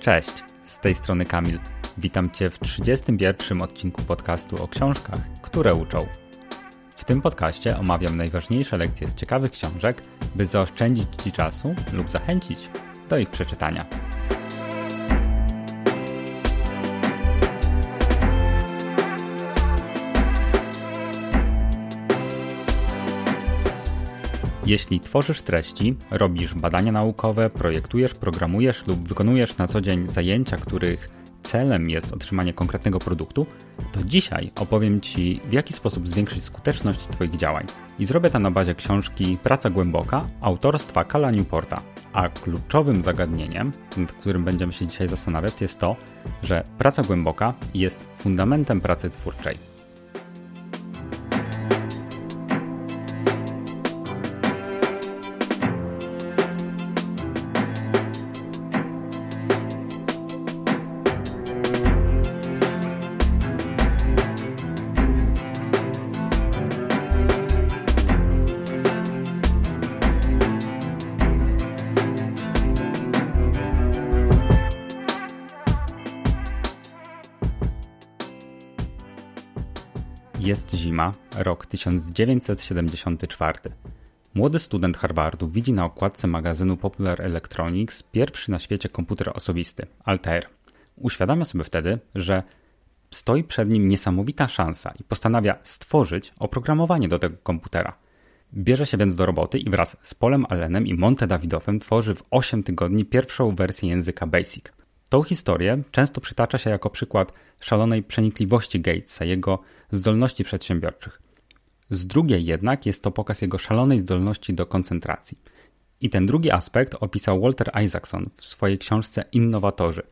Cześć, z tej strony Kamil. Witam Cię w 31 odcinku podcastu o książkach, które uczą. W tym podcaście omawiam najważniejsze lekcje z ciekawych książek, by zaoszczędzić Ci czasu lub zachęcić do ich przeczytania. Jeśli tworzysz treści, robisz badania naukowe, projektujesz, programujesz lub wykonujesz na co dzień zajęcia, których celem jest otrzymanie konkretnego produktu, to dzisiaj opowiem Ci, w jaki sposób zwiększyć skuteczność Twoich działań. I zrobię to na bazie książki Praca Głęboka autorstwa Kala Newporta. A kluczowym zagadnieniem, nad którym będziemy się dzisiaj zastanawiać, jest to, że praca głęboka jest fundamentem pracy twórczej. Rok 1974. Młody student Harvardu widzi na okładce magazynu Popular Electronics pierwszy na świecie komputer osobisty, Altair. Uświadamia sobie wtedy, że stoi przed nim niesamowita szansa i postanawia stworzyć oprogramowanie do tego komputera. Bierze się więc do roboty i wraz z Polem Allenem i Monte Davidowem tworzy w 8 tygodni pierwszą wersję języka BASIC. Tą historię często przytacza się jako przykład szalonej przenikliwości Gatesa, jego zdolności przedsiębiorczych. Z drugiej jednak jest to pokaz jego szalonej zdolności do koncentracji. I ten drugi aspekt opisał Walter Isaacson w swojej książce Innowatorzy.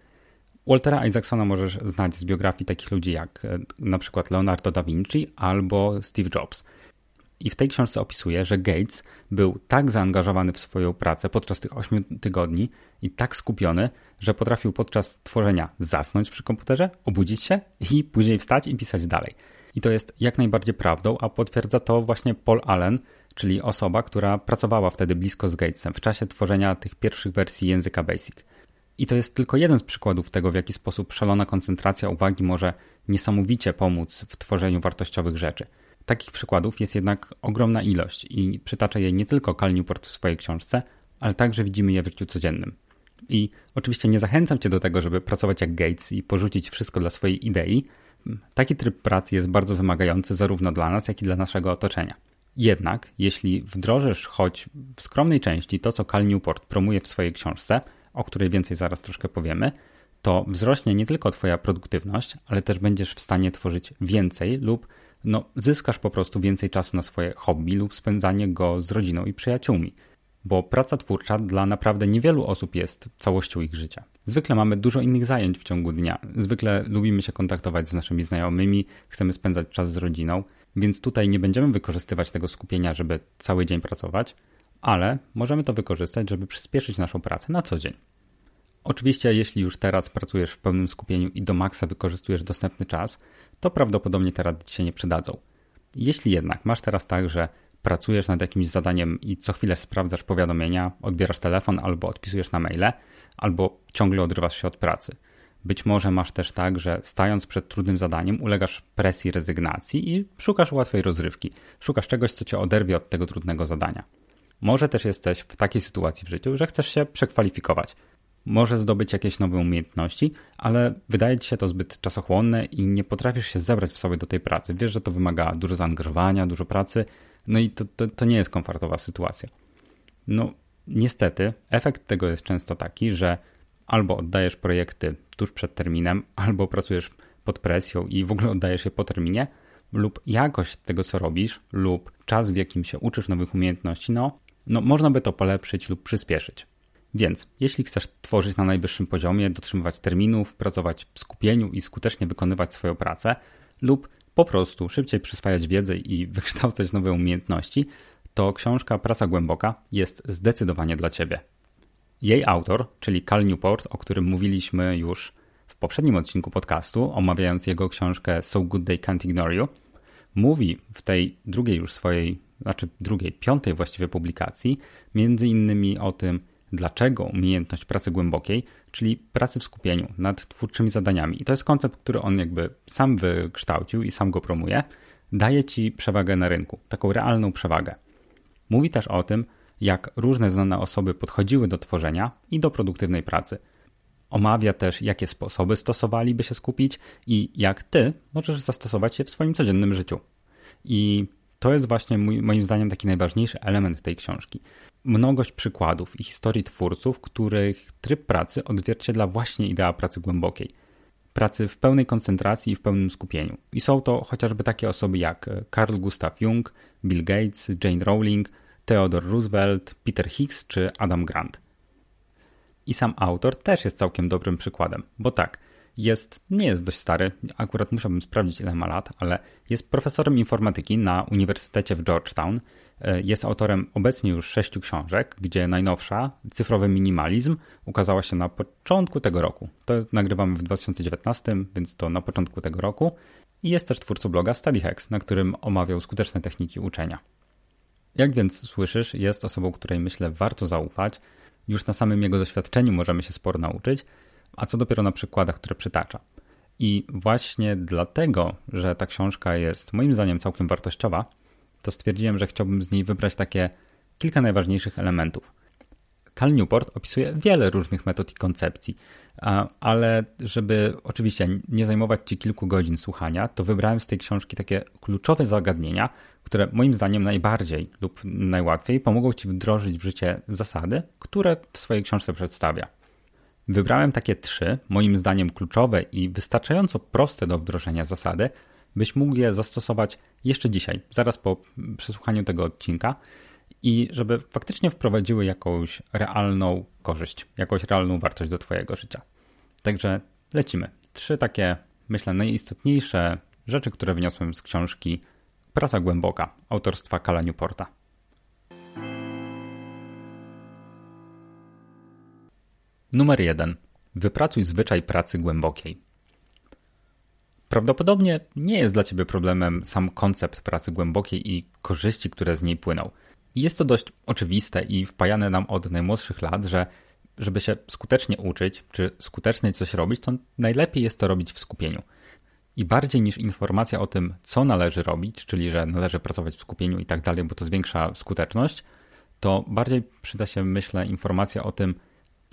Waltera Isaacsona możesz znać z biografii takich ludzi jak e, przykład Leonardo da Vinci albo Steve Jobs. I w tej książce opisuje, że Gates był tak zaangażowany w swoją pracę podczas tych 8 tygodni i tak skupiony, że potrafił podczas tworzenia zasnąć przy komputerze, obudzić się i później wstać i pisać dalej. I to jest jak najbardziej prawdą, a potwierdza to właśnie Paul Allen, czyli osoba, która pracowała wtedy blisko z Gatesem w czasie tworzenia tych pierwszych wersji języka BASIC. I to jest tylko jeden z przykładów tego, w jaki sposób szalona koncentracja uwagi może niesamowicie pomóc w tworzeniu wartościowych rzeczy. Takich przykładów jest jednak ogromna ilość i przytacza je nie tylko Cal Newport w swojej książce, ale także widzimy je w życiu codziennym. I oczywiście nie zachęcam Cię do tego, żeby pracować jak Gates i porzucić wszystko dla swojej idei. Taki tryb pracy jest bardzo wymagający zarówno dla nas, jak i dla naszego otoczenia. Jednak, jeśli wdrożysz choć w skromnej części to, co Cal Newport promuje w swojej książce, o której więcej zaraz troszkę powiemy, to wzrośnie nie tylko Twoja produktywność, ale też będziesz w stanie tworzyć więcej lub no, zyskasz po prostu więcej czasu na swoje hobby lub spędzanie go z rodziną i przyjaciółmi bo praca twórcza dla naprawdę niewielu osób jest całością ich życia. Zwykle mamy dużo innych zajęć w ciągu dnia. Zwykle lubimy się kontaktować z naszymi znajomymi, chcemy spędzać czas z rodziną, więc tutaj nie będziemy wykorzystywać tego skupienia, żeby cały dzień pracować, ale możemy to wykorzystać, żeby przyspieszyć naszą pracę na co dzień. Oczywiście, jeśli już teraz pracujesz w pełnym skupieniu i do maksa wykorzystujesz dostępny czas, to prawdopodobnie te rady ci się nie przydadzą. Jeśli jednak masz teraz tak, że pracujesz nad jakimś zadaniem i co chwilę sprawdzasz powiadomienia, odbierasz telefon albo odpisujesz na maile, albo ciągle odrywasz się od pracy. Być może masz też tak, że stając przed trudnym zadaniem ulegasz presji rezygnacji i szukasz łatwej rozrywki. Szukasz czegoś, co cię oderwie od tego trudnego zadania. Może też jesteś w takiej sytuacji w życiu, że chcesz się przekwalifikować. Może zdobyć jakieś nowe umiejętności, ale wydaje ci się to zbyt czasochłonne i nie potrafisz się zebrać w sobie do tej pracy. Wiesz, że to wymaga dużo zaangażowania, dużo pracy, no i to, to, to nie jest komfortowa sytuacja. No, niestety, efekt tego jest często taki, że albo oddajesz projekty tuż przed terminem, albo pracujesz pod presją i w ogóle oddajesz je po terminie, lub jakość tego, co robisz, lub czas, w jakim się uczysz nowych umiejętności, no, no można by to polepszyć lub przyspieszyć. Więc jeśli chcesz tworzyć na najwyższym poziomie, dotrzymywać terminów, pracować w skupieniu i skutecznie wykonywać swoją pracę, lub po prostu szybciej przyswajać wiedzę i wykształcać nowe umiejętności, to książka Praca Głęboka jest zdecydowanie dla Ciebie. Jej autor, czyli Cal Newport, o którym mówiliśmy już w poprzednim odcinku podcastu, omawiając jego książkę So Good They Can't Ignore You, mówi w tej drugiej już swojej, znaczy drugiej, piątej właściwie publikacji, między innymi o tym, dlaczego umiejętność pracy głębokiej, czyli pracy w skupieniu nad twórczymi zadaniami, i to jest koncept, który on jakby sam wykształcił i sam go promuje, daje ci przewagę na rynku, taką realną przewagę. Mówi też o tym, jak różne znane osoby podchodziły do tworzenia i do produktywnej pracy. Omawia też, jakie sposoby stosowali, by się skupić i jak ty możesz zastosować je w swoim codziennym życiu. I to jest właśnie mój, moim zdaniem taki najważniejszy element tej książki. Mnogość przykładów i historii twórców, których tryb pracy odzwierciedla właśnie idea pracy głębokiej. Pracy w pełnej koncentracji i w pełnym skupieniu. I są to chociażby takie osoby jak Carl Gustav Jung, Bill Gates, Jane Rowling, Theodore Roosevelt, Peter Higgs czy Adam Grant. I sam autor też jest całkiem dobrym przykładem, bo tak, jest, nie jest dość stary, akurat musiałbym sprawdzić ile ma lat, ale jest profesorem informatyki na Uniwersytecie w Georgetown. E, jest autorem obecnie już sześciu książek, gdzie najnowsza, Cyfrowy Minimalizm, ukazała się na początku tego roku. To nagrywamy w 2019, więc to na początku tego roku. I jest też twórcą bloga StudyHacks, na którym omawiał skuteczne techniki uczenia. Jak więc słyszysz, jest osobą, której myślę warto zaufać. Już na samym jego doświadczeniu możemy się sporo nauczyć, a co dopiero na przykładach, które przytacza. I właśnie dlatego, że ta książka jest moim zdaniem całkiem wartościowa, to stwierdziłem, że chciałbym z niej wybrać takie kilka najważniejszych elementów. Cal Newport opisuje wiele różnych metod i koncepcji, ale żeby oczywiście nie zajmować Ci kilku godzin słuchania, to wybrałem z tej książki takie kluczowe zagadnienia, które moim zdaniem najbardziej lub najłatwiej pomogą Ci wdrożyć w życie zasady, które w swojej książce przedstawia. Wybrałem takie trzy, moim zdaniem kluczowe i wystarczająco proste do wdrożenia zasady, byś mógł je zastosować jeszcze dzisiaj, zaraz po przesłuchaniu tego odcinka i żeby faktycznie wprowadziły jakąś realną korzyść, jakąś realną wartość do Twojego życia. Także lecimy. Trzy takie, myślę, najistotniejsze rzeczy, które wyniosłem z książki Praca głęboka autorstwa Kala Newporta. Numer 1. Wypracuj zwyczaj pracy głębokiej. Prawdopodobnie nie jest dla Ciebie problemem sam koncept pracy głębokiej i korzyści, które z niej płyną. Jest to dość oczywiste i wpajane nam od najmłodszych lat, że żeby się skutecznie uczyć, czy skutecznie coś robić, to najlepiej jest to robić w skupieniu. I bardziej niż informacja o tym, co należy robić, czyli że należy pracować w skupieniu i tak dalej, bo to zwiększa skuteczność, to bardziej przyda się, myślę, informacja o tym,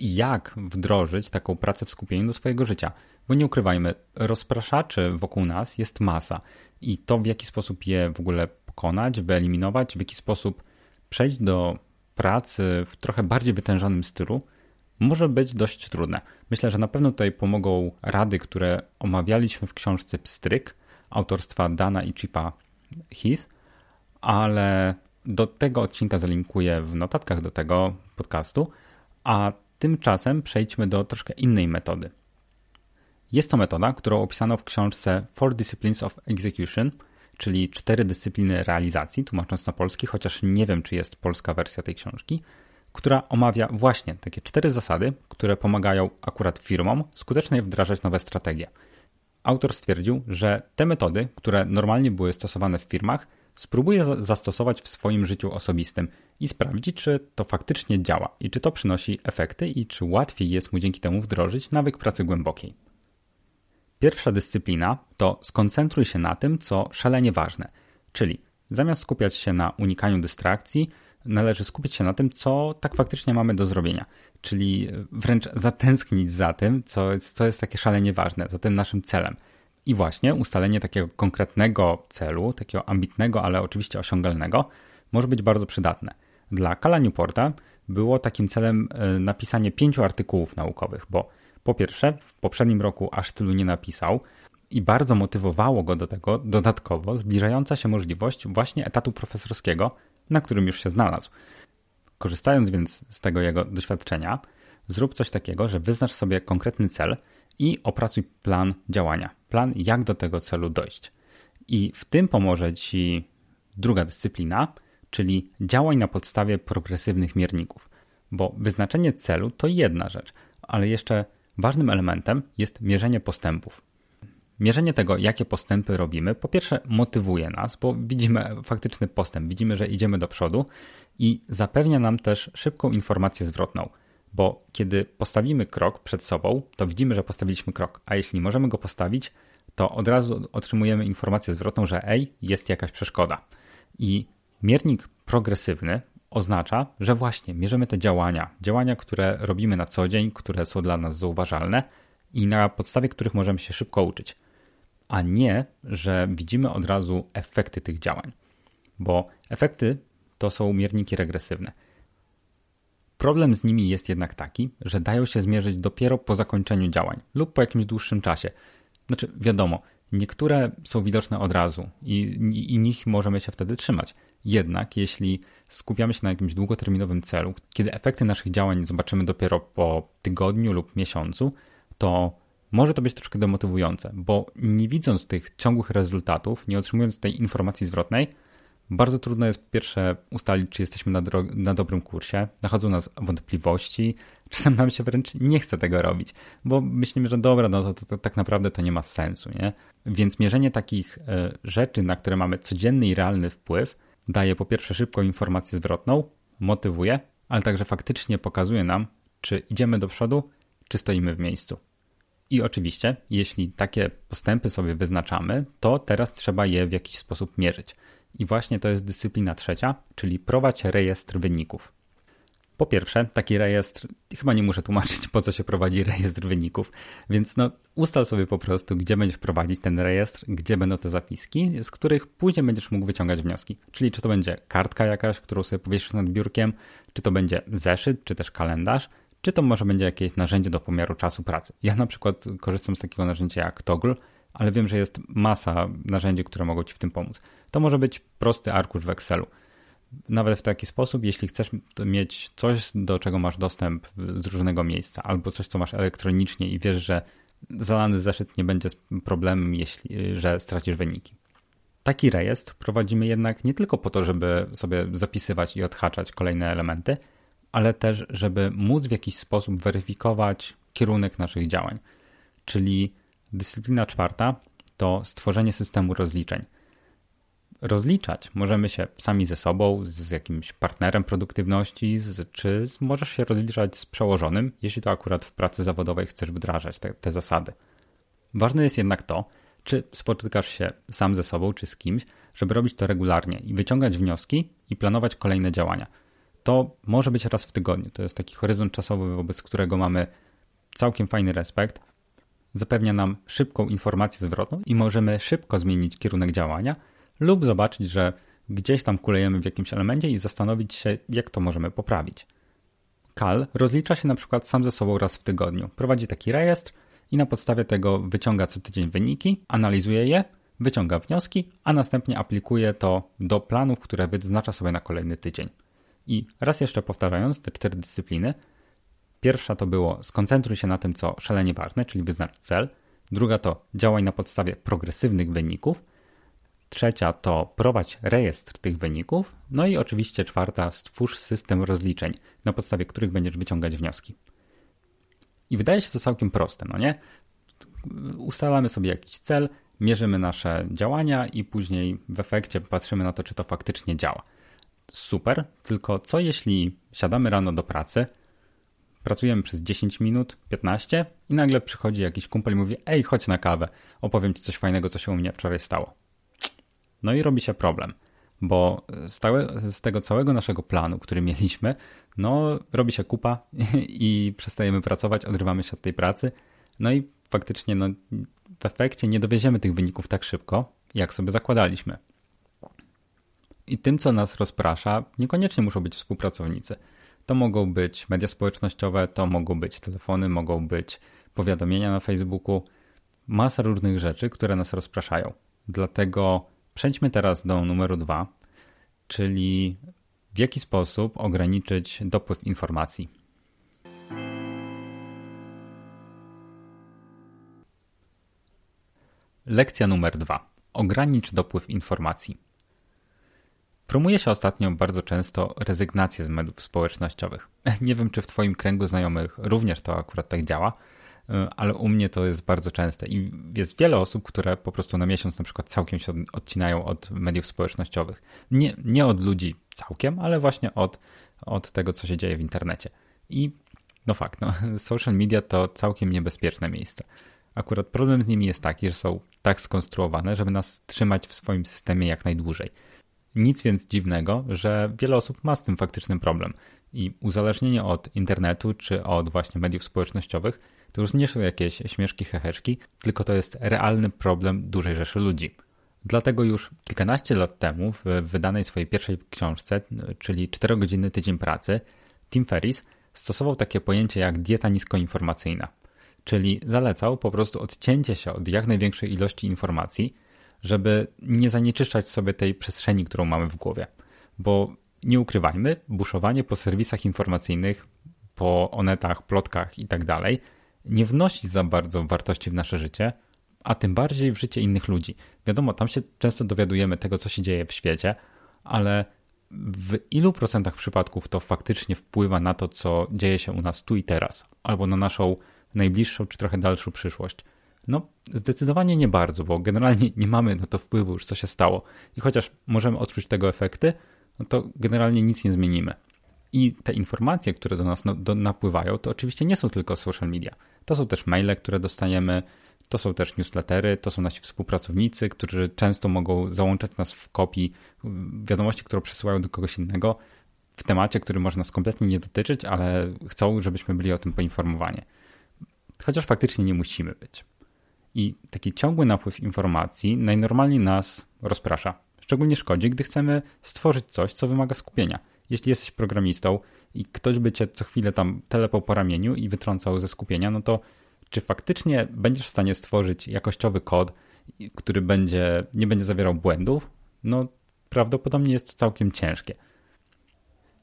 jak wdrożyć taką pracę w skupieniu do swojego życia. Bo nie ukrywajmy, rozpraszaczy wokół nas jest masa i to, w jaki sposób je w ogóle pokonać, wyeliminować, w jaki sposób przejść do pracy w trochę bardziej wytężonym stylu, może być dość trudne. Myślę, że na pewno tutaj pomogą rady, które omawialiśmy w książce Pstryk autorstwa Dana i Chipa Heath, ale do tego odcinka zalinkuję w notatkach do tego podcastu, a tymczasem przejdźmy do troszkę innej metody. Jest to metoda, którą opisano w książce Four Disciplines of Execution, czyli cztery dyscypliny realizacji, tłumacząc na polski, chociaż nie wiem, czy jest polska wersja tej książki, która omawia właśnie takie cztery zasady, które pomagają akurat firmom skutecznie wdrażać nowe strategie. Autor stwierdził, że te metody, które normalnie były stosowane w firmach, spróbuje zastosować w swoim życiu osobistym i sprawdzić, czy to faktycznie działa i czy to przynosi efekty i czy łatwiej jest mu dzięki temu wdrożyć nawyk pracy głębokiej. Pierwsza dyscyplina to skoncentruj się na tym, co szalenie ważne, czyli zamiast skupiać się na unikaniu dystrakcji, należy skupić się na tym, co tak faktycznie mamy do zrobienia. Czyli wręcz zatęsknić za tym, co, co jest takie szalenie ważne, za tym naszym celem. I właśnie ustalenie takiego konkretnego celu, takiego ambitnego, ale oczywiście osiągalnego, może być bardzo przydatne. Dla Kala Newporta było takim celem e, napisanie pięciu artykułów naukowych, bo po pierwsze, w poprzednim roku aż tylu nie napisał i bardzo motywowało go do tego dodatkowo zbliżająca się możliwość właśnie etatu profesorskiego na którym już się znalazł. Korzystając więc z tego jego doświadczenia, zrób coś takiego, że wyznacz sobie konkretny cel i opracuj plan działania, plan jak do tego celu dojść. I w tym pomoże Ci druga dyscyplina, czyli działaj na podstawie progresywnych mierników, bo wyznaczenie celu to jedna rzecz, ale jeszcze ważnym elementem jest mierzenie postępów. Mierzenie tego, jakie postępy robimy, po pierwsze motywuje nas, bo widzimy faktyczny postęp, widzimy, że idziemy do przodu i zapewnia nam też szybką informację zwrotną. Bo kiedy postawimy krok przed sobą, to widzimy, że postawiliśmy krok, a jeśli możemy go postawić, to od razu otrzymujemy informację zwrotną, że ej, jest jakaś przeszkoda. I miernik progresywny oznacza, że właśnie mierzymy te działania, działania, które robimy na co dzień, które są dla nas zauważalne i na podstawie których możemy się szybko uczyć, a nie, że widzimy od razu efekty tych działań, bo efekty to są mierniki regresywne. Problem z nimi jest jednak taki, że dają się zmierzyć dopiero po zakończeniu działań lub po jakimś dłuższym czasie. Znaczy, wiadomo, niektóre są widoczne od razu i, i, i nich możemy się wtedy trzymać. Jednak jeśli skupiamy się na jakimś długoterminowym celu, kiedy efekty naszych działań zobaczymy dopiero po tygodniu lub miesiącu, to może to być troszkę demotywujące, bo nie widząc tych ciągłych rezultatów, nie otrzymując tej informacji zwrotnej, bardzo trudno jest pierwsze ustalić, czy jesteśmy na, na, dobrym kursie. Nachodzą nas wątpliwości, czasem nam się wręcz nie chce tego robić, bo myślimy, że dobra, no to, to, to tak naprawdę to nie ma sensu, nie? Więc mierzenie takich y, rzeczy, na które mamy codzienny i realny wpływ, daje po pierwsze szybką informację zwrotną, motywuje, ale także faktycznie pokazuje nam, czy idziemy do przodu, czy stoimy w miejscu. I oczywiście, jeśli takie postępy sobie wyznaczamy, to teraz trzeba je w jakiś sposób mierzyć. I właśnie to jest dyscyplina trzecia, czyli prowadź rejestr wyników. Po pierwsze, taki rejestr, chyba nie muszę tłumaczyć, po co się prowadzi rejestr wyników, więc no, ustal sobie po prostu, gdzie będziesz prowadzić ten rejestr, gdzie będą te zapiski, z których później będziesz mógł wyciągać wnioski. Czyli czy to będzie kartka jakaś, którą sobie powiesisz nad biurkiem, czy to będzie zeszyt, czy też kalendarz, czy to może będzie jakieś narzędzie do pomiaru czasu pracy. Ja na przykład korzystam z takiego narzędzia jak Toggle, ale wiem, że jest masa narzędzi, które mogą Ci w tym pomóc. To może być prosty arkusz w Excelu. Nawet w taki sposób, jeśli chcesz mieć coś, do czego masz dostęp z różnego miejsca, albo coś, co masz elektronicznie i wiesz, że zalany zeszyt nie będzie problemem, jeśli, że stracisz wyniki. Taki rejestr prowadzimy jednak nie tylko po to, żeby sobie zapisywać i odhaczać kolejne elementy, ale też, żeby móc w jakiś sposób weryfikować kierunek naszych działań. Czyli dyscyplina czwarta to stworzenie systemu rozliczeń. Rozliczać możemy się sami ze sobą, z jakimś partnerem produktywności, z, czy możesz się rozliczać z przełożonym, jeśli to akurat w pracy zawodowej chcesz wdrażać te, te zasady. Ważne jest jednak to, czy spotykasz się sam ze sobą, czy z kimś, żeby robić to regularnie i wyciągać wnioski i planować kolejne działania to może być raz w tygodniu. To jest taki horyzont czasowy, wobec którego mamy całkiem fajny respekt. Zapewnia nam szybką informację zwrotną i możemy szybko zmienić kierunek działania lub zobaczyć, że gdzieś tam kulejemy w jakimś elemencie i zastanowić się, jak to możemy poprawić. Kal rozlicza się na przykład sam ze sobą raz w tygodniu. Prowadzi taki rejestr i na podstawie tego wyciąga co tydzień wyniki, analizuje je, wyciąga wnioski, a następnie aplikuje to do planów, które wyznacza sobie na kolejny tydzień. I raz jeszcze powtarzając te cztery dyscypliny, pierwsza to było skoncentruj się na tym, co szalenie ważne, czyli wyznacz cel. Druga to działaj na podstawie progresywnych wyników. Trzecia to prowadź rejestr tych wyników. No i oczywiście czwarta, stwórz system rozliczeń, na podstawie których będziesz wyciągać wnioski. I wydaje się to całkiem proste, no nie? Ustalamy sobie jakiś cel, mierzymy nasze działania i później w efekcie patrzymy na to, czy to faktycznie działa super, tylko co jeśli siadamy rano do pracy, pracujemy przez 10 minut, 15 i nagle przychodzi jakiś kumpel i mówi ej, chodź na kawę, opowiem ci coś fajnego, co się u mnie wczoraj stało. No i robi się problem, bo z, z tego całego naszego planu, który mieliśmy, no robi się kupa i przestajemy pracować, odrywamy się od tej pracy, no i faktycznie no, w efekcie nie dowieziemy tych wyników tak szybko, jak sobie zakładaliśmy. I tym, co nas rozprasza, niekoniecznie muszą być współpracownicy. To mogą być media społecznościowe, to mogą być telefony, mogą być powiadomienia na Facebooku, masa różnych rzeczy, które nas rozpraszają. Dlatego przejdźmy teraz do numeru dwa, czyli w jaki sposób ograniczyć dopływ informacji. Lekcja numer dwa. Ogranicz dopływ informacji. Promuje się ostatnio bardzo często rezygnację z mediów społecznościowych. Nie wiem, czy w Twoim kręgu znajomych również to akurat tak działa, y, ale u mnie to jest bardzo częste i jest wiele osób, które po prostu na miesiąc na przykład całkiem się odcinają od mediów społecznościowych. Nie, nie od ludzi całkiem, ale właśnie od, od tego, co się dzieje w internecie. I No fakt, no, social media to całkiem niebezpieczne miejsce. Akurat problem z nimi jest taki, że są tak skonstruowane, żeby nas trzymać w swoim systemie jak najdłużej. Nic więc dziwnego, że wiele osób ma z tym faktyczny problem i uzależnienie od internetu czy od właśnie mediów społecznościowych to już nie są jakieś śmieszki, heheszki, tylko to jest realny problem dużej rzeszy ludzi. Dlatego już kilkanaście lat temu w wydanej swojej pierwszej książce, czyli 4 godziny tydzień pracy, Tim Ferris stosował takie pojęcie jak dieta niskoinformacyjna, czyli zalecał po prostu odcięcie się od jak największej ilości informacji, żeby nie zanieczyszczać sobie tej przestrzeni, którą mamy w głowie. Bo nie ukrywajmy, buszowanie po serwisach informacyjnych, po onetach, plotkach i tak dalej nie wnosi za bardzo wartości w nasze życie, a tym bardziej w życie innych ludzi. Wiadomo, tam się często dowiadujemy tego, co się dzieje w świecie, ale w ilu procentach przypadków to faktycznie wpływa na to, co dzieje się u nas tu i teraz, albo na naszą najbliższą czy trochę dalszą przyszłość? No, zdecydowanie nie bardzo, bo generalnie nie mamy na to wpływu już, co się stało. I chociaż możemy odczuć tego efekty, no to generalnie nic nie zmienimy. I te informacje, które do nas no, napływają, to oczywiście nie są tylko social media. To są też maile, które dostajemy, to są też newslettery, to są nasi współpracownicy, którzy często mogą załączać nas w kopii wiadomości, które przesyłają do kogoś innego w temacie, który może nas kompletnie nie dotyczyć, ale chcą, żebyśmy byli o tym poinformowani. Chociaż faktycznie nie musimy być. I taki ciągły napływ informacji najnormalniej nas rozprasza. Szczególnie szkodzi, gdy chcemy stworzyć coś, co wymaga skupienia. Jeśli jesteś programistą i ktoś by cię co chwilę tam telepał po ramieniu i wytrącał ze skupienia, no to czy faktycznie będziesz w stanie stworzyć jakościowy kod, który będzie, nie będzie zawierał błędów? No prawdopodobnie jest całkiem ciężkie.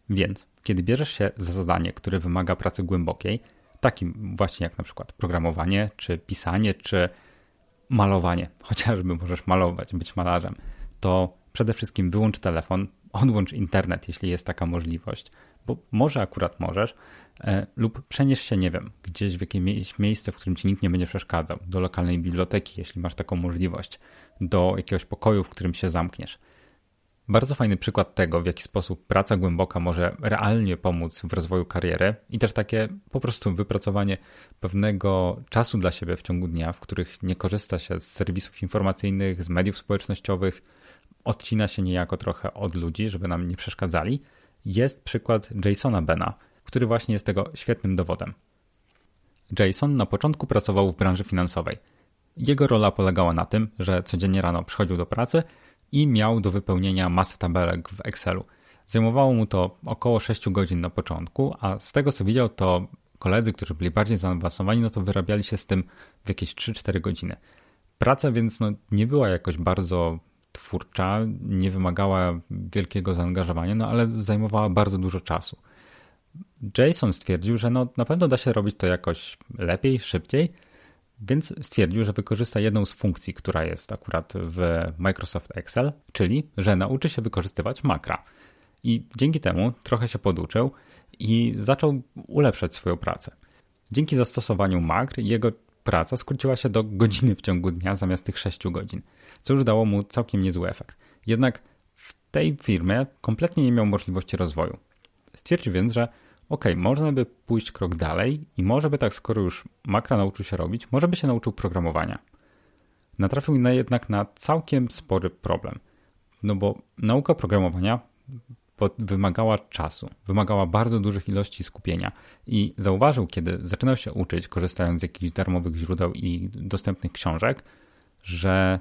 Więc kiedy bierzesz się za zadanie, które wymaga pracy głębokiej, takim właśnie jak na przykład programowanie, czy pisanie, czy malowanie, chociażby możesz malować, być malarzem, to przede wszystkim wyłącz telefon, odłącz internet, jeśli jest taka możliwość, bo może akurat możesz, e, lub przenieś się, nie wiem, gdzieś w jakieś miejsce, w którym ci nikt nie będzie przeszkadzał, do lokalnej biblioteki, jeśli masz taką możliwość, do jakiegoś pokoju, w którym się zamkniesz. Bardzo fajny przykład tego, w jaki sposób praca głęboka może realnie pomóc w rozwoju kariery i też takie po prostu wypracowanie pewnego czasu dla siebie w ciągu dnia, w których nie korzysta się z serwisów informacyjnych, z mediów społecznościowych, odcina się niejako trochę od ludzi, żeby nam nie przeszkadzali, jest przykład Jasona Bena, który właśnie jest tego świetnym dowodem. Jason na początku pracował w branży finansowej. Jego rola polegała na tym, że codziennie rano przychodził do pracy i miał do wypełnienia masę tabelek w Excelu. Zajmowało mu to około 6 godzin na początku, a z tego co widział, to koledzy, którzy byli bardziej zaawansowani, no to wyrabiali się z tym w jakieś 3-4 godziny. Praca więc no, nie była jakoś bardzo twórcza, nie wymagała wielkiego zaangażowania, no ale zajmowała bardzo dużo czasu. Jason stwierdził, że no, na pewno da się robić to jakoś lepiej, szybciej, więc stwierdził, że wykorzysta jedną z funkcji, która jest akurat w Microsoft Excel, czyli że nauczy się wykorzystywać makra. I dzięki temu trochę się poduczył i zaczął ulepszać swoją pracę. Dzięki zastosowaniu makr jego praca skróciła się do godziny w ciągu dnia zamiast tych 6 godzin, co już dało mu całkiem niezły efekt. Jednak w tej firmie kompletnie nie miał możliwości rozwoju. Stwierdził więc, że ok, można by pójść krok dalej i może by tak, skoro już makra nauczył się robić, może by się nauczył programowania. Natrafił na jednak na całkiem spory problem. No bo nauka programowania wymagała czasu, wymagała bardzo dużych ilości skupienia i zauważył, kiedy zaczynał się uczyć, korzystając z jakichś darmowych źródeł i dostępnych książek, że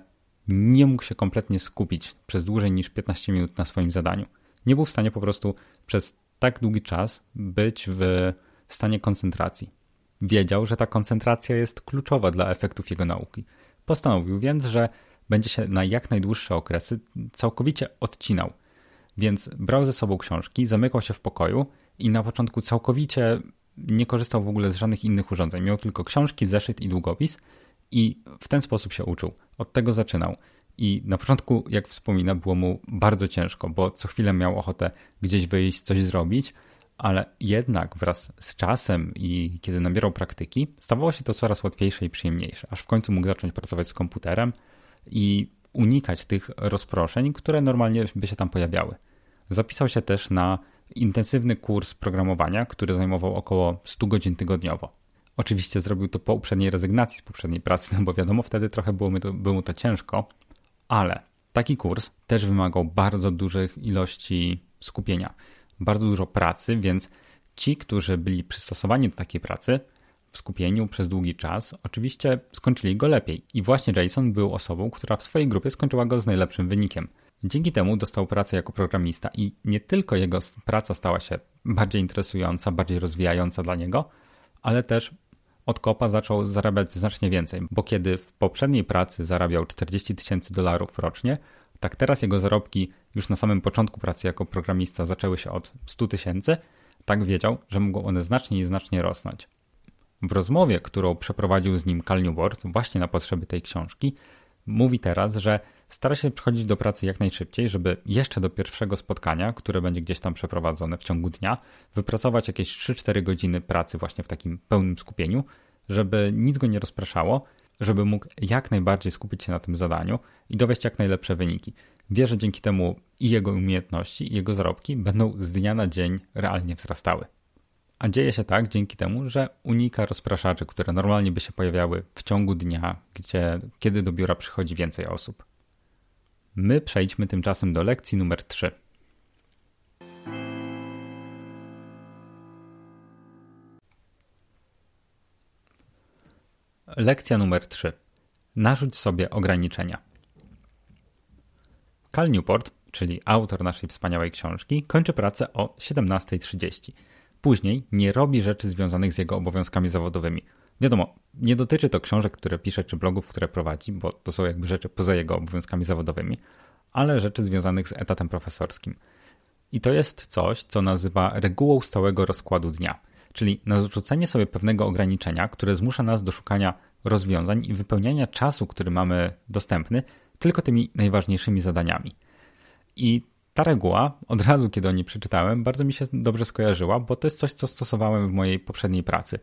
nie mógł się kompletnie skupić przez dłużej niż 15 minut na swoim zadaniu. Nie był w stanie po prostu przez tak długi czas być w stanie koncentracji. Wiedział, że ta koncentracja jest kluczowa dla efektów jego nauki. Postanowił więc, że będzie się na jak najdłuższe okresy całkowicie odcinał więc brał ze sobą książki, zamykał się w pokoju i na początku całkowicie nie korzystał w ogóle z żadnych innych urządzeń. Miał tylko książki, zeszyt i długopis i w ten sposób się uczył. Od tego zaczynał. I na początku, jak wspomina, było mu bardzo ciężko, bo co chwilę miał ochotę gdzieś wyjść, coś zrobić, ale jednak wraz z czasem i kiedy nabierał praktyki, stawało się to coraz łatwiejsze i przyjemniejsze, aż w końcu mógł zacząć pracować z komputerem i unikać tych rozproszeń, które normalnie by się tam pojawiały. Zapisał się też na intensywny kurs programowania, który zajmował około 100 godzin tygodniowo. Oczywiście zrobił to po uprzedniej rezygnacji z poprzedniej pracy, no bo wiadomo, wtedy trochę było to, było mu to ciężko, ale taki kurs też wymagał bardzo dużych ilości skupienia, bardzo dużo pracy, więc ci, którzy byli przystosowani do takiej pracy, w skupieniu przez długi czas, oczywiście skończyli go lepiej. I właśnie Jason był osobą, która w swojej grupie skończyła go z najlepszym wynikiem. Dzięki temu dostał pracę jako programista i nie tylko jego praca stała się bardziej interesująca, bardziej rozwijająca dla niego, ale też od kopa zaczął zarabiać znacznie więcej, bo kiedy w poprzedniej pracy zarabiał 40 tysięcy dolarów rocznie, tak teraz jego zarobki już na samym początku pracy jako programista zaczęły się od 100 tysięcy, tak wiedział, że mogą one znacznie i znacznie rosnąć. W rozmowie, którą przeprowadził z nim Cal Newport właśnie na potrzeby tej książki, mówi teraz, że stara się przychodzić do pracy jak najszybciej, żeby jeszcze do pierwszego spotkania, które będzie gdzieś tam przeprowadzone w ciągu dnia, wypracować jakieś 3-4 godziny pracy właśnie w takim pełnym skupieniu, żeby nic go nie rozpraszało, żeby mógł jak najbardziej skupić się na tym zadaniu i dowieść jak najlepsze wyniki. Wie, że dzięki temu i jego umiejętności, i jego zarobki będą z dnia na dzień realnie wzrastały. A dzieje się tak dzięki temu, że unika rozpraszaczy, które normalnie by się pojawiały w ciągu dnia, gdzie, kiedy do biura przychodzi więcej osób. My przejdźmy tymczasem do lekcji numer 3. Lekcja numer 3. Narzuć sobie ograniczenia. Cal Newport, czyli autor naszej wspaniałej książki, kończy pracę o 17.30. Później nie robi rzeczy związanych z jego obowiązkami zawodowymi. Wiadomo, nie dotyczy to książek, które pisze, czy blogów, które prowadzi, bo to są jakby rzeczy poza jego obowiązkami zawodowymi, ale rzeczy związanych z etatem profesorskim. I to jest coś, co nazywa regułą stałego rozkładu dnia, czyli narzucenie sobie pewnego ograniczenia, które zmusza nas do szukania rozwiązań i wypełniania czasu, który mamy dostępny, tylko tymi najważniejszymi zadaniami. I ta reguła, od razu kiedy o niej przeczytałem, bardzo mi się dobrze skojarzyła, bo to jest coś, co stosowałem w mojej poprzedniej pracy.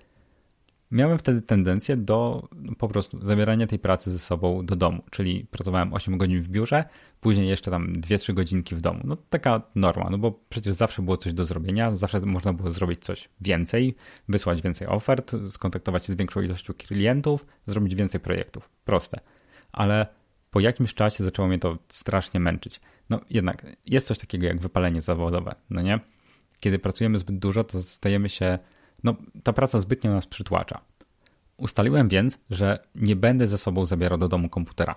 Miałem wtedy tendencję do po prostu zabierania tej pracy ze sobą do domu, czyli pracowałem 8 godzin w biurze, później jeszcze tam 2-3 godzinki w domu. No taka norma, no bo przecież zawsze było coś do zrobienia, zawsze można było zrobić coś więcej, wysłać więcej ofert, skontaktować się z większą ilością klientów, zrobić więcej projektów. Proste. Ale po jakimś czasie zaczęło mnie to strasznie męczyć. No jednak jest coś takiego jak wypalenie zawodowe, no nie? Kiedy pracujemy zbyt dużo, to stajemy się, no ta praca zbytnio nas przytłacza. Ustaliłem więc, że nie będę ze sobą zabierał do domu komputera.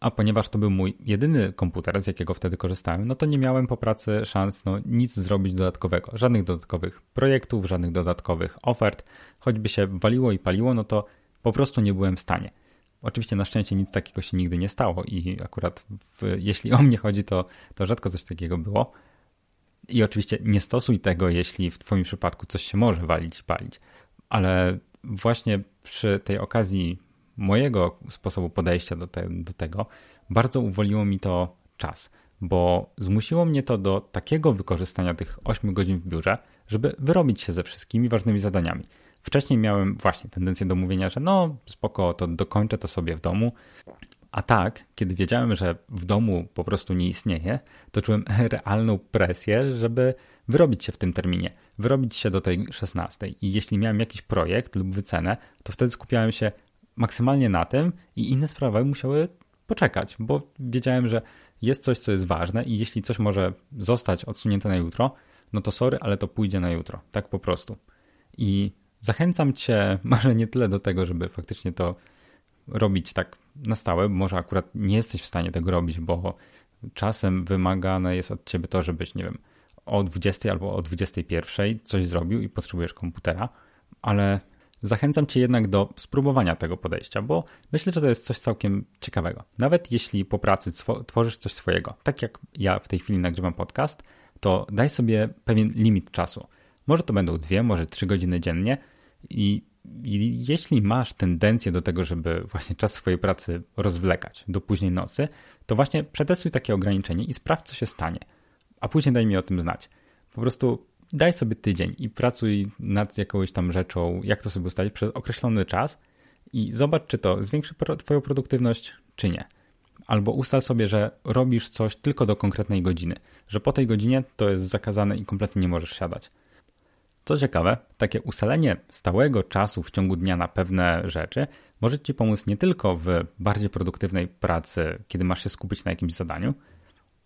A ponieważ to był mój jedyny komputer, z jakiego wtedy korzystałem, no to nie miałem po pracy szans no, nic zrobić dodatkowego. Żadnych dodatkowych projektów, żadnych dodatkowych ofert. Choćby się waliło i paliło, no to po prostu nie byłem w stanie. Oczywiście na szczęście nic takiego się nigdy nie stało i akurat w, jeśli o mnie chodzi, to, to rzadko coś takiego było. I oczywiście nie stosuj tego, jeśli w Twoim przypadku coś się może walić i palić. Ale właśnie przy tej okazji mojego sposobu podejścia do, te, do tego bardzo uwoliło mi to czas, bo zmusiło mnie to do takiego wykorzystania tych 8 godzin w biurze, żeby wyrobić się ze wszystkimi ważnymi zadaniami. Wcześniej miałem właśnie tendencję do mówienia, że no spoko, to dokończę to sobie w domu. A tak, kiedy wiedziałem, że w domu po prostu nie istnieje, to czułem realną presję, żeby wyrobić się w tym terminie, wyrobić się do tej 16. I jeśli miałem jakiś projekt lub wycenę, to wtedy skupiałem się maksymalnie na tym i inne sprawy musiały poczekać, bo wiedziałem, że jest coś, co jest ważne i jeśli coś może zostać odsunięte na jutro, no to sorry, ale to pójdzie na jutro. Tak po prostu. I Zachęcam Cię może nie tyle do tego, żeby faktycznie to robić tak na stałe, może akurat nie jesteś w stanie tego robić, bo czasem wymagane jest od Ciebie to, żebyś, nie wiem, o 20 albo o 21 coś zrobił i potrzebujesz komputera, ale zachęcam Cię jednak do spróbowania tego podejścia, bo myślę, że to jest coś całkiem ciekawego. Nawet jeśli po pracy tworzysz coś swojego, tak jak ja w tej chwili nagrywam podcast, to daj sobie pewien limit czasu. Może to będą dwie, może trzy godziny dziennie, i, jeśli masz tendencję do tego, żeby właśnie czas swojej pracy rozwlekać do późnej nocy, to właśnie przetestuj takie ograniczenie i sprawdź, co się stanie. A później daj mi o tym znać. Po prostu daj sobie tydzień i pracuj nad jakąś tam rzeczą, jak to sobie ustalić przez określony czas i zobacz, czy to zwiększy Twoją produktywność, czy nie. Albo ustal sobie, że robisz coś tylko do konkretnej godziny, że po tej godzinie to jest zakazane i kompletnie nie możesz siadać. Co ciekawe, takie ustalenie stałego czasu w ciągu dnia na pewne rzeczy może Ci pomóc nie tylko w bardziej produktywnej pracy, kiedy masz się skupić na jakimś zadaniu,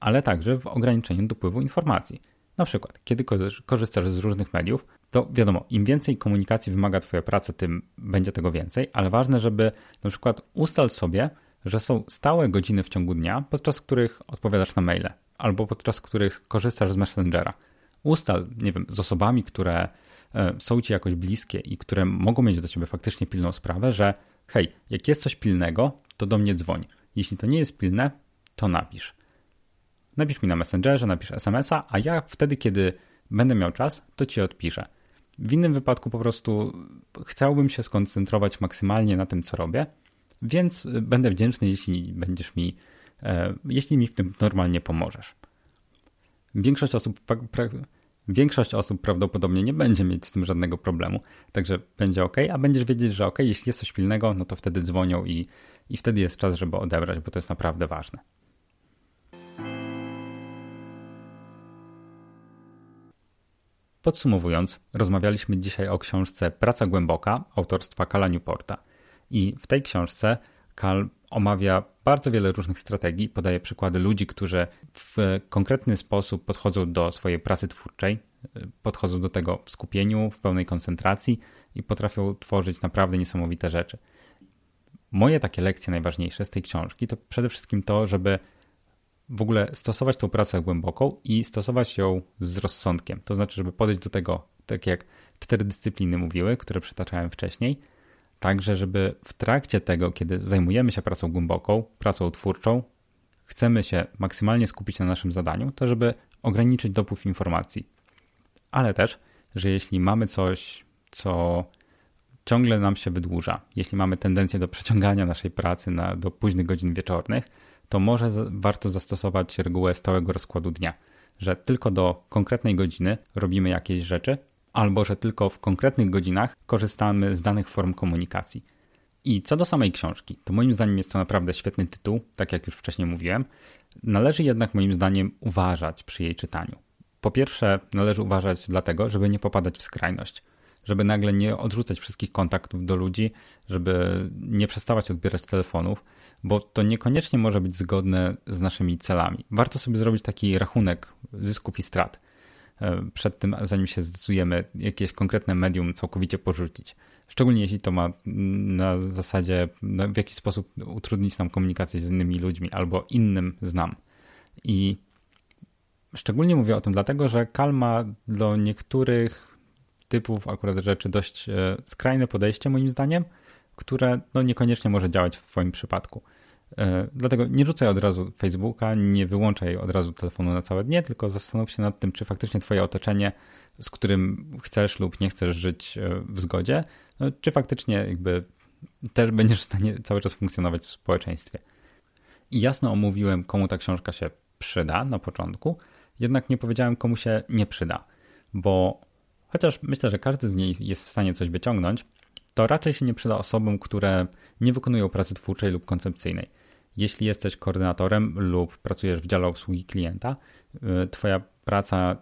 ale także w ograniczeniu dopływu informacji. Na przykład, kiedy korzystasz z różnych mediów, to wiadomo, im więcej komunikacji wymaga Twoja praca, tym będzie tego więcej, ale ważne, żeby na przykład ustal sobie, że są stałe godziny w ciągu dnia, podczas których odpowiadasz na maile albo podczas których korzystasz z Messengera. Ustal, nie wiem, z osobami, które e, są Ci jakoś bliskie i które mogą mieć do Ciebie faktycznie pilną sprawę, że hej, jak jest coś pilnego, to do mnie dzwoń. Jeśli to nie jest pilne, to napisz. Napisz mi na Messengerze, napisz SMS-a, a ja wtedy, kiedy będę miał czas, to Ci odpiszę. W innym wypadku po prostu chciałbym się skoncentrować maksymalnie na tym, co robię, więc będę wdzięczny, jeśli będziesz mi, e, jeśli mi w tym normalnie pomożesz. Większość osób, większość osób prawdopodobnie nie będzie mieć z tym żadnego problemu, także będzie ok, a będziesz wiedzieć, że ok, jeśli jest coś pilnego, no to wtedy dzwonią i, i wtedy jest czas, żeby odebrać, bo to jest naprawdę ważne. Podsumowując, rozmawialiśmy dzisiaj o książce Praca Głęboka autorstwa Kala Newporta. I w tej książce Kal omawia bardzo wiele różnych strategii, podaje przykłady ludzi, którzy w konkretny sposób podchodzą do swojej pracy twórczej, podchodzą do tego w skupieniu, w pełnej koncentracji i potrafią tworzyć naprawdę niesamowite rzeczy. Moje takie lekcje najważniejsze z tej książki to przede wszystkim to, żeby w ogóle stosować tą pracę głęboką i stosować ją z rozsądkiem. To znaczy, żeby podejść do tego, tak jak cztery dyscypliny mówiły, które przytaczałem wcześniej, także żeby w trakcie tego, kiedy zajmujemy się pracą głęboką, pracą twórczą, chcemy się maksymalnie skupić na naszym zadaniu, to żeby ograniczyć dopływ informacji. Ale też, że jeśli mamy coś, co ciągle nam się wydłuża, jeśli mamy tendencję do przeciągania naszej pracy na, do późnych godzin wieczornych, to może warto zastosować regułę stałego rozkładu dnia, że tylko do konkretnej godziny robimy jakieś rzeczy, albo że tylko w konkretnych godzinach korzystamy z danych form komunikacji. I co do samej książki, to moim zdaniem jest to naprawdę świetny tytuł, tak jak już wcześniej mówiłem. Należy jednak moim zdaniem uważać przy jej czytaniu. Po pierwsze, należy uważać dlatego, żeby nie popadać w skrajność, żeby nagle nie odrzucać wszystkich kontaktów do ludzi, żeby nie przestawać odbierać telefonów, bo to niekoniecznie może być zgodne z naszymi celami. Warto sobie zrobić taki rachunek zysków i strat przed tym, zanim się zdecydujemy jakieś konkretne medium całkowicie porzucić. Szczególnie jeśli to ma na zasadzie w jakiś sposób utrudnić nam komunikację z innymi ludźmi albo innym znam. I szczególnie mówię o tym dlatego, że Kal ma do niektórych typów akurat rzeczy dość e, skrajne podejście moim zdaniem, które no niekoniecznie może działać w Twoim przypadku. E, dlatego nie rzucaj od razu Facebooka, nie wyłączaj od razu telefonu na całe dnie, tylko zastanów się nad tym, czy faktycznie Twoje otoczenie, z którym chcesz lub nie chcesz żyć e, w zgodzie, no, czy faktycznie jakby też będziesz w stanie cały czas funkcjonować w społeczeństwie. I jasno omówiłem, komu ta książka się przyda na początku, jednak nie powiedziałem, komu się nie przyda, bo chociaż myślę, że każdy z niej jest w stanie coś wyciągnąć, to raczej się nie przyda osobom, które nie wykonują pracy twórczej lub koncepcyjnej. Jeśli jesteś koordynatorem lub pracujesz w dziale obsługi klienta, y, Twoja praca,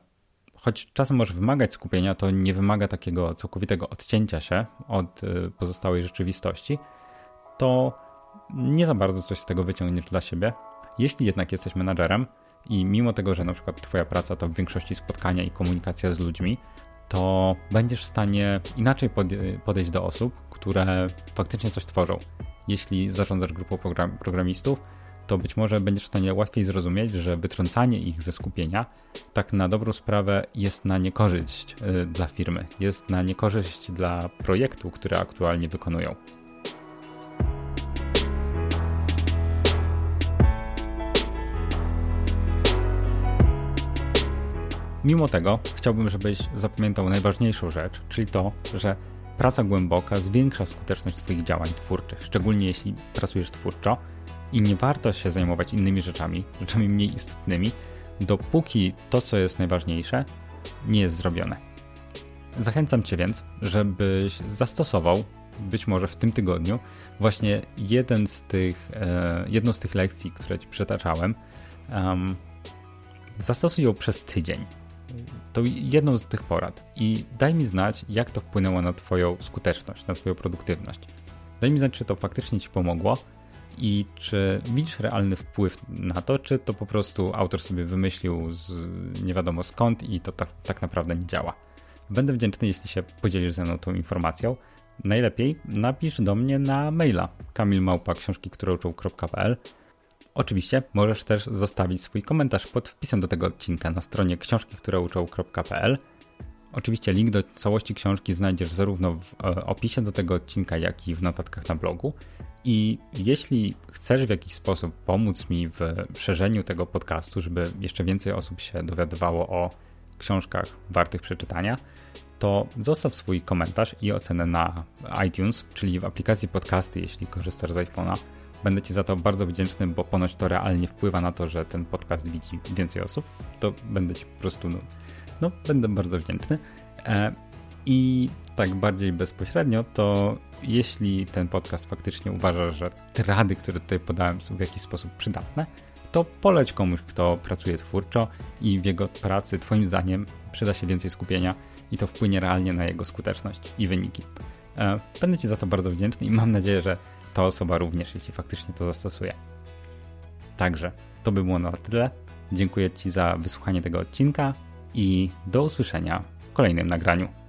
choć czasem może wymagać skupienia, to nie wymaga takiego całkowitego odcięcia się od y, pozostałej rzeczywistości, to nie za bardzo coś z tego wyciągniesz dla siebie. Jeśli jednak jesteś menadżerem i mimo tego, że na przykład Twoja praca to w większości spotkania i komunikacja z ludźmi, to będziesz w stanie inaczej podejść do osób, które faktycznie coś tworzą. Jeśli zarządzasz grupą program programistów, to być może będziesz w stanie łatwiej zrozumieć, że wytrącanie ich ze skupienia tak na dobrą sprawę jest na niekorzyść y, dla firmy, jest na niekorzyść dla projektu, który aktualnie wykonują. Mimo tego chciałbym, żebyś zapamiętał najważniejszą rzecz, czyli to, że praca głęboka zwiększa skuteczność Twoich działań twórczych, szczególnie jeśli pracujesz twórczo i nie warto się zajmować innymi rzeczami, rzeczami mniej istotnymi, dopóki to, co jest najważniejsze, nie jest zrobione. Zachęcam Cię więc, żebyś zastosował być może w tym tygodniu, właśnie jeden z tych, e, jedną z tych lekcji, które Ci przytaczałem, um, zastosuj ją przez tydzień. To jedną z tych porad i daj mi znać, jak to wpłynęło na Twoją skuteczność, na Twoją produktywność. Daj mi znać, czy to faktycznie Ci pomogło i czy widzisz realny wpływ na to, czy to po prostu autor sobie wymyślił z nie wiadomo skąd i to tak, tak naprawdę nie działa. Będę wdzięczny, jeśli się podzielisz ze mną tą informacją. Najlepiej napisz do mnie na maila kamilmałpa książki, które Oczywiście możesz też zostawić swój komentarz pod wpisem do tego odcinka na stronie książki, które uczą.pl. Oczywiście link do całości książki znajdziesz zarówno w e, opisie do tego odcinka, jak i w notatkach na blogu. I jeśli chcesz w jakiś sposób pomóc mi w szerzeniu tego podcastu, żeby jeszcze więcej osób się dowiadywało o książkach wartych przeczytania, to zostaw swój komentarz i ocenę na iTunes, czyli w aplikacji podcasty, jeśli korzystasz z iPhone'a. Będę Ci za to bardzo wdzięczny, bo ponoć to realnie wpływa na to, że ten podcast widzi więcej osób. To będę Ci po prostu, no, no będę bardzo wdzięczny. E, I tak bardziej bezpośrednio, to jeśli ten podcast faktycznie uważa, że te rady, które tutaj podałem, są w jakiś sposób przydatne, to poleć komuś, kto pracuje twórczo i w jego pracy, Twoim zdaniem, przyda się więcej skupienia i to wpłynie realnie na jego skuteczność i wyniki. E, będę Ci za to bardzo wdzięczny i mam nadzieję, że ta osoba również, jeśli faktycznie to zastosuje. Także to by było na tyle. Dziękuję Ci za wysłuchanie tego odcinka i do usłyszenia w kolejnym nagraniu.